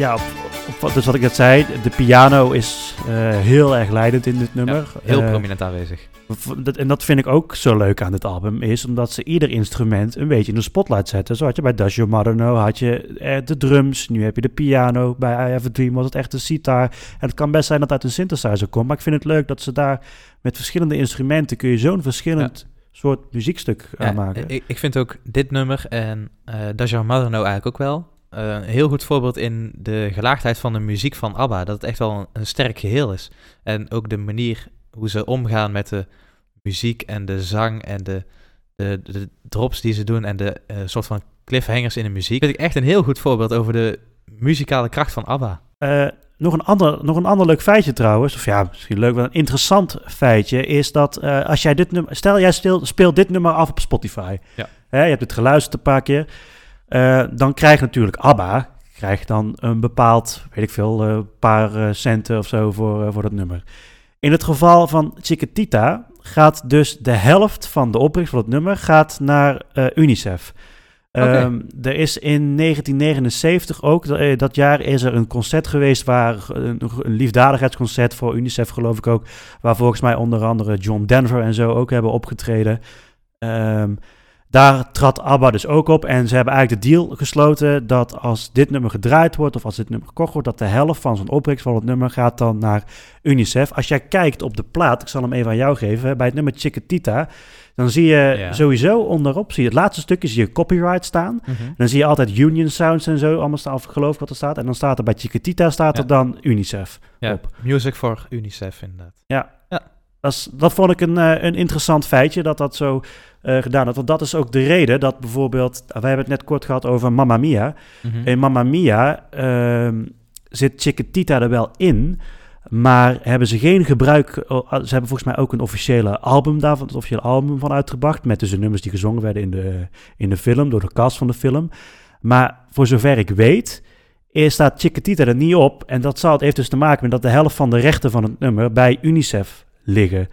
ja op, op- dus wat ik net zei, de piano is eh, heel erg leidend in dit nummer. Ja, heel Eh, prominent aanwezig. Dat- En dat vind ik ook zo leuk aan dit album, is omdat ze ieder instrument een beetje in de spotlight zetten. Zo had je bij Does Your Mother Know, had je eh, de drums, nu heb je de piano. Bij I Have a Dream was het echt de sitar. En het kan best zijn dat het uit een synthesizer komt, maar ik vind het leuk dat ze daar met verschillende instrumenten kun je zo'n verschillend soort muziekstuk Ja, aan maken. ik, ik vind ook dit nummer en Your Mother Know eigenlijk ook wel een heel goed voorbeeld in de gelaagdheid van de muziek van ABBA. Dat het echt wel een, een sterk geheel is. En ook de manier hoe ze omgaan met de muziek en de zang en de, de, de drops die ze doen en de eh, soort van cliffhangers in de muziek. Vind ik echt een heel goed voorbeeld over de muzikale kracht van ABBA. Eh, nog, een ander, nog een ander leuk feitje trouwens, of ja, misschien leuk, wel een interessant feitje, is dat eh, als jij dit nummer, stel jij stil, speelt dit nummer af op Spotify, Ja. Hè, je hebt het geluisterd een paar keer, eh, dan krijgt natuurlijk ABBA, krijgt dan een bepaald, weet ik veel, een paar eh, centen of zo voor, eh, voor dat nummer. In het geval van Chiquitita gaat dus de helft van de opbrengst van het nummer gaat naar eh, UNICEF. Ehm, er is in 1979 ook, eh, dat jaar is er een concert geweest waar een, een liefdadigheidsconcert voor UNICEF geloof ik ook, waar volgens mij onder andere John Denver en zo ook hebben opgetreden. Ehm, daar trad ABBA dus ook op en ze hebben eigenlijk de deal gesloten dat als dit nummer gedraaid wordt of als dit nummer gekocht wordt, dat de helft van zo'n opbrengst van het nummer gaat dan naar UNICEF. Als jij kijkt op de plaat, ik zal hem even aan jou geven, bij het nummer Chiquitita, dan zie je Ja. sowieso onderop, zie je het laatste stukje, zie je copyright staan. Dan zie je altijd Union Sounds en zo, allemaal staan, of geloof ik wat er staat. En dan staat er bij Chiquitita staat Ja. er dan UNICEF Ja, op. Music voor UNICEF inderdaad. Dat, is, dat vond ik een, eh, een interessant feitje, dat dat zo eh, gedaan had. Want dat is ook de reden dat bijvoorbeeld, wij hebben het net kort gehad over Mamma Mia. Mhm. In Mamma Mia ehm, zit Chiquitita er wel in, maar hebben ze geen gebruik... oh, Ze hebben volgens mij ook een officiële album daarvan, het officiële album van uitgebracht, met dus de nummers die gezongen werden in de, in de film, door de cast van de film. Maar voor zover ik weet, is, staat Chiquitita er niet op. En dat zal, het heeft dus te maken met dat de helft van de rechten van het nummer bij UNICEF liggen.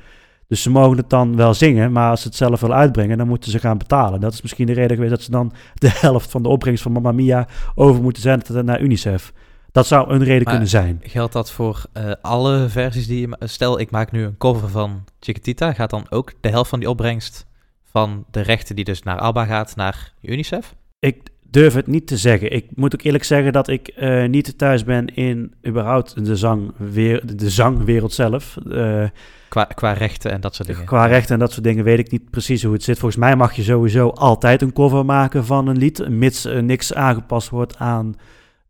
Dus ze mogen het dan wel zingen, maar als ze het zelf willen uitbrengen, dan moeten ze gaan betalen. Dat is misschien de reden geweest dat ze dan de helft van de opbrengst van Mamma Mia over moeten zenden naar UNICEF. Dat zou een reden Maar- kunnen zijn. Geldt dat voor eh, alle versies die je... Stel, ik maak nu een cover van Chiquitita. Gaat dan ook de helft van die opbrengst van de rechten die dus naar ABBA gaat, naar UNICEF? Ik durf het niet te zeggen. Ik moet ook eerlijk zeggen dat ik eh, niet thuis ben in überhaupt de, zang, weer, de zangwereld zelf. Eh, Qua, qua rechten en dat soort dingen. qua rechten en dat soort dingen weet ik niet precies hoe het zit. Volgens mij mag je sowieso altijd een cover maken van een lied, mits er niks aangepast wordt aan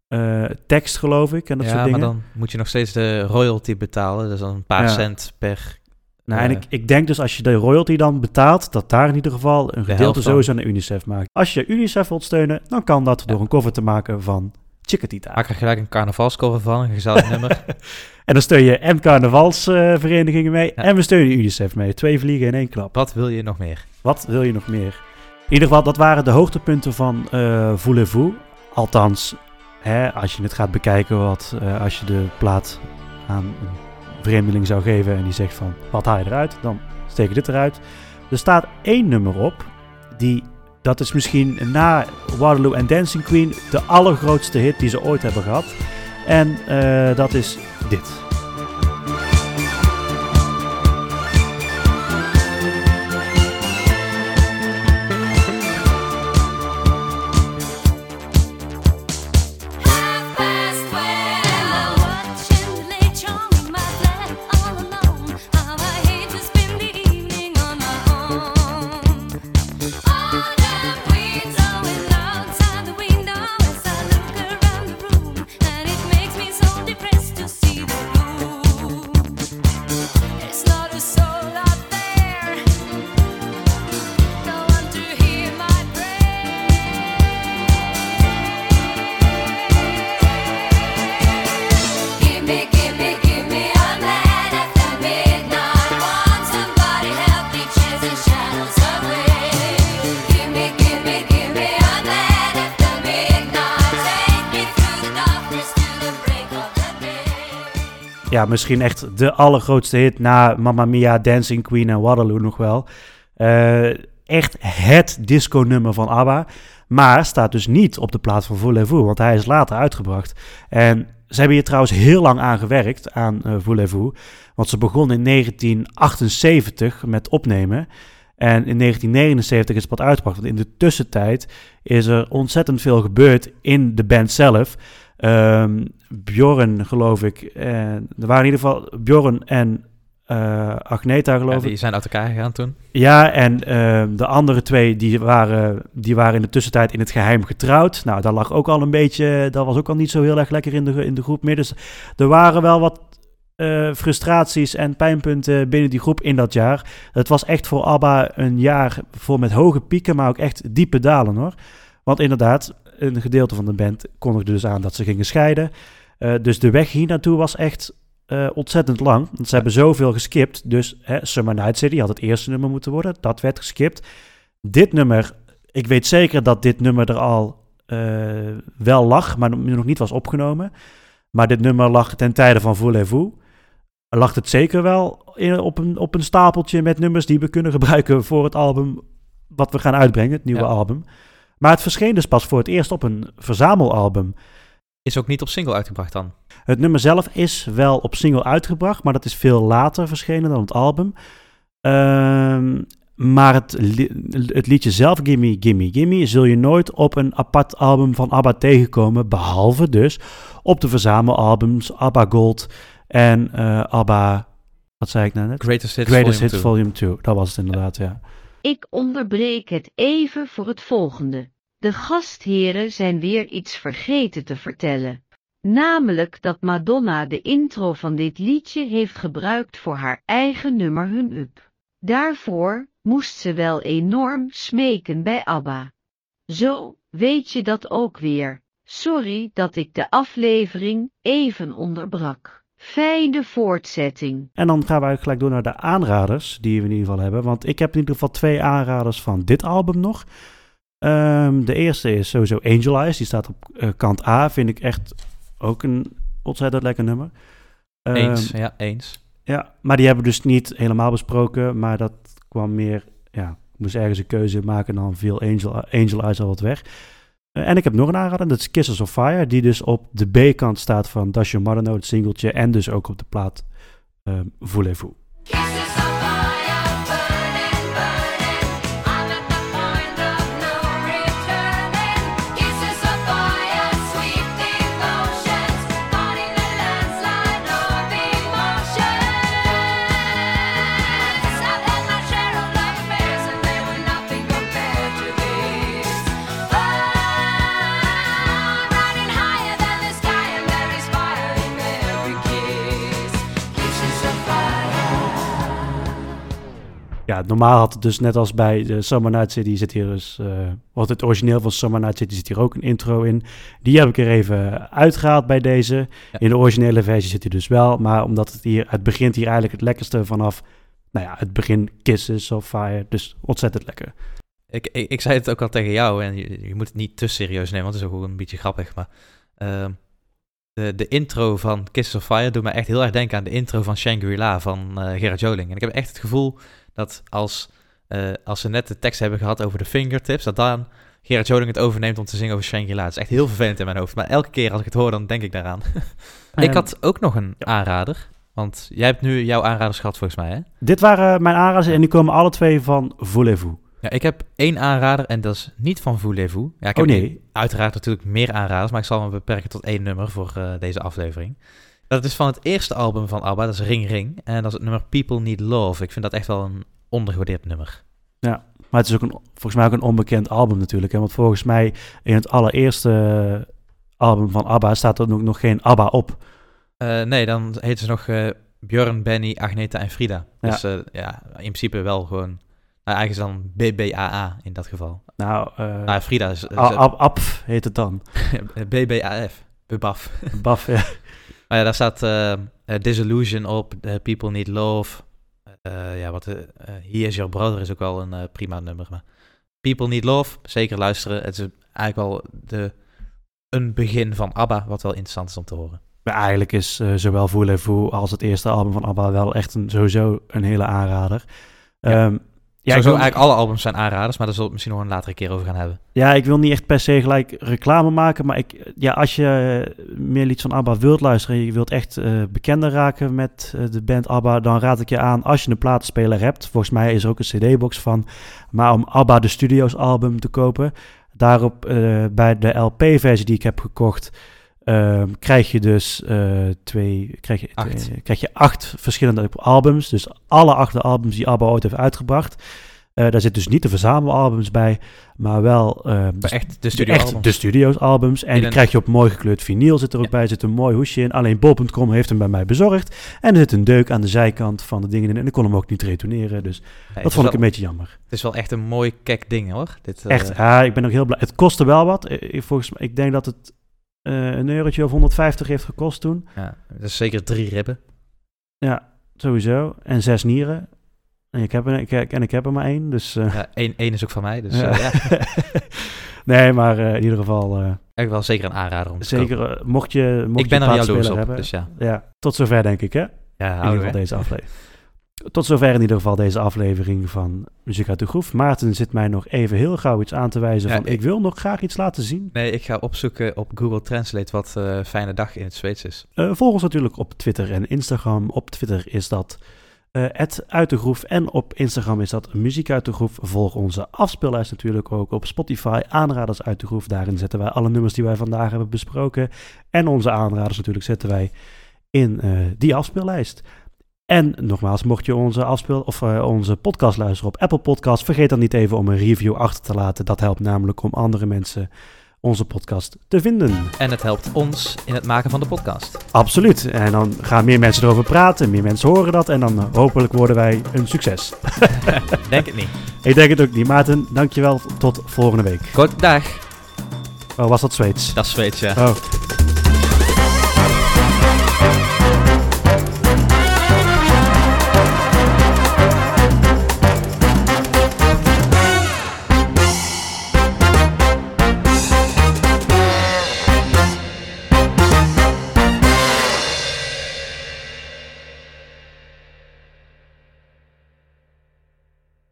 eh, tekst, geloof ik, en dat ja, soort dingen. maar dan moet je nog steeds de royalty betalen. Dus dan een paar Ja. cent per... Nou, en Eh. ik, ik denk dus als je de royalty dan betaalt, dat daar in ieder geval een gedeelte sowieso naar UNICEF maakt. Als je UNICEF wilt steunen, dan kan dat door een cover te maken van Chiquitita. Maak er gelijk een carnavalscover van, een gezellig nummer. En dan steun je en carnavalsverenigingen mee Ja. en we steunen UNICEF mee. Twee vliegen in één klap. Wat wil je nog meer? Wat wil je nog meer? In ieder geval, dat waren de hoogtepunten van eh Voulez-vous. Althans, hè, als je het gaat bekijken, wat, eh, als je de plaat aan een vreemdeling zou geven en die zegt van, wat haal je eruit? Dan steek je dit eruit. Er staat één nummer op, die, dat is misschien na Waterloo en Dancing Queen de allergrootste hit die ze ooit hebben gehad. En eh, dat is dit. Ja, misschien echt de allergrootste hit na Mamma Mia, Dancing Queen en Waterloo nog wel. Eh, echt het disco-nummer van ABBA. Maar staat dus niet op de plaat van Voulez-vous, want hij is later uitgebracht. En ze hebben hier trouwens heel lang aan gewerkt, aan eh Voulez-vous. Want ze begon in 1978 met opnemen. En in 1979 is het wat uitgebracht. Want in de tussentijd is er ontzettend veel gebeurd in de band zelf. Ehm Bjorn, geloof ik. En er waren in ieder geval Bjorn en eh, Agneta, geloof Ja, ik. die zijn uit elkaar gegaan toen. Ja, en ehm, de andere twee die waren, die waren in de tussentijd in het geheim getrouwd. Nou, dat lag ook al een beetje, dat was ook al niet zo heel erg lekker in de, in de groep meer. Dus er waren wel wat eh, frustraties en pijnpunten binnen die groep in dat jaar. Het was echt voor ABBA een jaar vol met hoge pieken, maar ook echt diepe dalen hoor. Want inderdaad, een gedeelte van de band kondigde dus aan dat ze gingen scheiden. Eh, dus de weg hier naartoe was echt eh, ontzettend lang. Want ze hebben zoveel geskipt. Dus hè, Summer Night City had het eerste nummer moeten worden. Dat werd geskipt. Dit nummer, ik weet zeker dat dit nummer er al eh, wel lag, maar nog niet was opgenomen. Maar dit nummer lag ten tijde van Voulez-vous. Lag het zeker wel in, op, een, op een stapeltje met nummers die we kunnen gebruiken voor het album wat we gaan uitbrengen, het nieuwe Ja. album. Maar het verscheen dus pas voor het eerst op een verzamelalbum. Is ook niet op single uitgebracht dan. Het nummer zelf is wel op single uitgebracht, maar dat is veel later verschenen dan het album. Ehm, maar het, li- het liedje zelf, Gimme, Gimme, Gimme, zul je nooit op een apart album van ABBA tegenkomen. Behalve dus op de verzamelalbums ABBA Gold en eh, ABBA, wat zei ik nou net? Greatest Hits Greatest Volume Hits 2. Volume 2. Dat was het inderdaad, ja. Ik onderbreek het even voor het volgende. De gastheren zijn weer iets vergeten te vertellen. Namelijk dat Madonna de intro van dit liedje heeft gebruikt voor haar eigen nummer Hun Up. Daarvoor moest ze wel enorm smeken bij ABBA. Zo, weet je dat ook weer. Sorry dat ik de aflevering even onderbrak. Fijne voortzetting. En dan gaan we eigenlijk gelijk door naar de aanraders die we in ieder geval hebben. Want ik heb in ieder geval twee aanraders van dit album nog. Ehm, de eerste is sowieso Angel Eyes. Die staat op eh, kant A. Vind ik echt ook een ontzettend lekker nummer. Ehm, Eens, ja, eens. Ja, maar die hebben we dus niet helemaal besproken. Maar dat kwam meer... Ja, ik moest ergens een keuze maken en dan viel Angel, Angel Eyes al wat weg. Eh, en ik heb nog een aanrader, dat is Kisses of Fire, die dus op de B-kant staat van Dash Your Mother Know, het singeltje, en dus ook op de plaat ehm Voulez-vous. Ja, normaal had het dus net als bij de Summer Night City zit hier dus, eh wat het origineel van Summer Night City zit hier ook een intro in. Die heb ik er even uitgehaald bij deze. Ja. In de originele versie zit hij dus wel, maar omdat het hier, het begint hier eigenlijk het lekkerste vanaf, nou ja, het begin Kisses of Fire, dus ontzettend lekker. Ik, ik, ik zei het ook al tegen jou en je, je moet het niet te serieus nemen, want het is ook een beetje grappig. Maar ehm, de, de intro van Kisses of Fire doet me echt heel erg denken aan de intro van Shangri-La van eh, Gerard Joling. En ik heb echt het gevoel dat als, eh, als ze net de tekst hebben gehad over de fingertips, dat dan Gerard Joling het overneemt om te zingen over Shangri-La. Het is echt heel vervelend in mijn hoofd, maar elke keer als ik het hoor, dan denk ik daaraan. ik Ehm, had ook nog een ja. aanrader, want jij hebt nu jouw aanraders gehad volgens mij, hè? Dit waren mijn aanraders en die komen alle twee van Voulez-vous. Ja, ik heb één aanrader en dat is niet van Voulez-vous. Ja, ik Oh heb nee, uiteraard natuurlijk meer aanraders, maar ik zal me beperken tot één nummer voor eh, deze aflevering. Dat is van het eerste album van ABBA, dat is Ring Ring. En dat is het nummer People Need Love. Ik vind dat echt wel een ondergewaardeerd nummer. maar het is ook een, volgens mij ook een onbekend album natuurlijk. Hè? Want volgens mij in het allereerste album van ABBA staat er ook nog geen ABBA op. Eh, nee, dan heten ze nog eh, Björn, Benny, Agneta en Frida. Ja. Dus eh, ja, in principe wel gewoon... Nou, eigenlijk dan BBAA in dat geval. Nou, Nou, Frida is... is- Ab- heet het dan. BBAF. Bubaf. Baf, ja. Maar ja, daar staat eh, eh, Disillusion op, People Need Love. Eh, ja, wat, He Is Your Brother is ook wel een prima nummer. Maar People Need Love, zeker luisteren. Het is eigenlijk wel de, een begin van ABBA, wat wel interessant is om te horen. Maar eigenlijk is eh, zowel Voulez-vous als het eerste album van ABBA wel echt een, sowieso een hele aanrader. Ja. Ehm, ja, ik wil, eigenlijk alle albums zijn aanraders, maar daar zullen we het misschien nog een latere keer over gaan hebben. ja, ik wil niet echt per se gelijk reclame maken, maar ik, ja, als je meer lieds van ABBA wilt luisteren en je wilt echt eh, bekender raken met eh, de band ABBA, dan raad ik je aan als je een platenspeler hebt. Volgens mij is er ook een cd-box van, maar om ABBA de Studios album te kopen, daarop eh, bij de LP-versie die ik heb gekocht, ehm, krijg je dus eh, twee, krijg je, Acht. twee- krijg je acht verschillende albums. Dus alle acht albums die ABBA ooit heeft uitgebracht. Eh, daar zitten dus niet de verzamelalbums bij, maar wel ehm, Maar de, echt de de, studio echt de studio's albums. En In die een- krijg je op mooi gekleurd vinyl. Zit er ook Ja. bij, zit een mooi hoesje in. Alleen bol.com heeft hem bij mij bezorgd. En er zit een deuk aan de zijkant van de dingen in. En ik kon hem ook niet retourneren. Dus dat vond ik een beetje jammer. het is wel echt een mooi kek ding hoor. Dit, eh, Echt, ja, ik ben ook heel blij. Het kostte wel wat. Eh, ik- Volgens mij, ik denk dat het eh, een eurotje of 150 heeft gekost toen. ja, dat is zeker drie ribben. Ja, sowieso. En zes nieren. En ik heb er, ik, en ik heb er maar één. Dus, eh, Ja, één, één is ook van mij, dus ja. eh, ja. nee, maar eh, in ieder geval... eh, Echt wel zeker een aanrader om te zeker, eh, mocht je, mocht Ik ben je er jaloers op, hebben. dus ja. Ja, tot zover denk ik, hè? Ja, in ieder geval deze aflevering. Tot zover in ieder geval deze aflevering van Muziek uit de Groef. Maarten zit mij nog even heel gauw iets aan te wijzen Ja, van... Ik, ik- wil nog graag iets laten zien. Nee, ik ga opzoeken op Google Translate wat eh fijne dag in het Zweeds is. Eh, volg ons natuurlijk op Twitter en Instagram. Op Twitter is dat eh uit de Groef en op Instagram is dat Muziek uit de Groef. Volg onze afspeellijst natuurlijk ook op Spotify. Aanraders uit de Groef. Daarin zetten wij alle nummers die wij vandaag hebben besproken. En onze aanraders natuurlijk zetten wij in die afspeellijst. En nogmaals, mocht je onze, afspeel, of, eh, onze podcast luisteren op Apple Podcast, vergeet dan niet even om een review achter te laten. Dat helpt namelijk om andere mensen onze podcast te vinden. En het helpt ons in het maken van de podcast. Absoluut. En dan gaan meer mensen erover praten, meer mensen horen dat en dan eh, hopelijk worden wij een succes. Denk het niet. Ik denk het ook niet. Maarten, dankjewel. Tot volgende week. Goed, dag. Oh, was dat Zweeds? Dat is Zweeds, ja. Oh.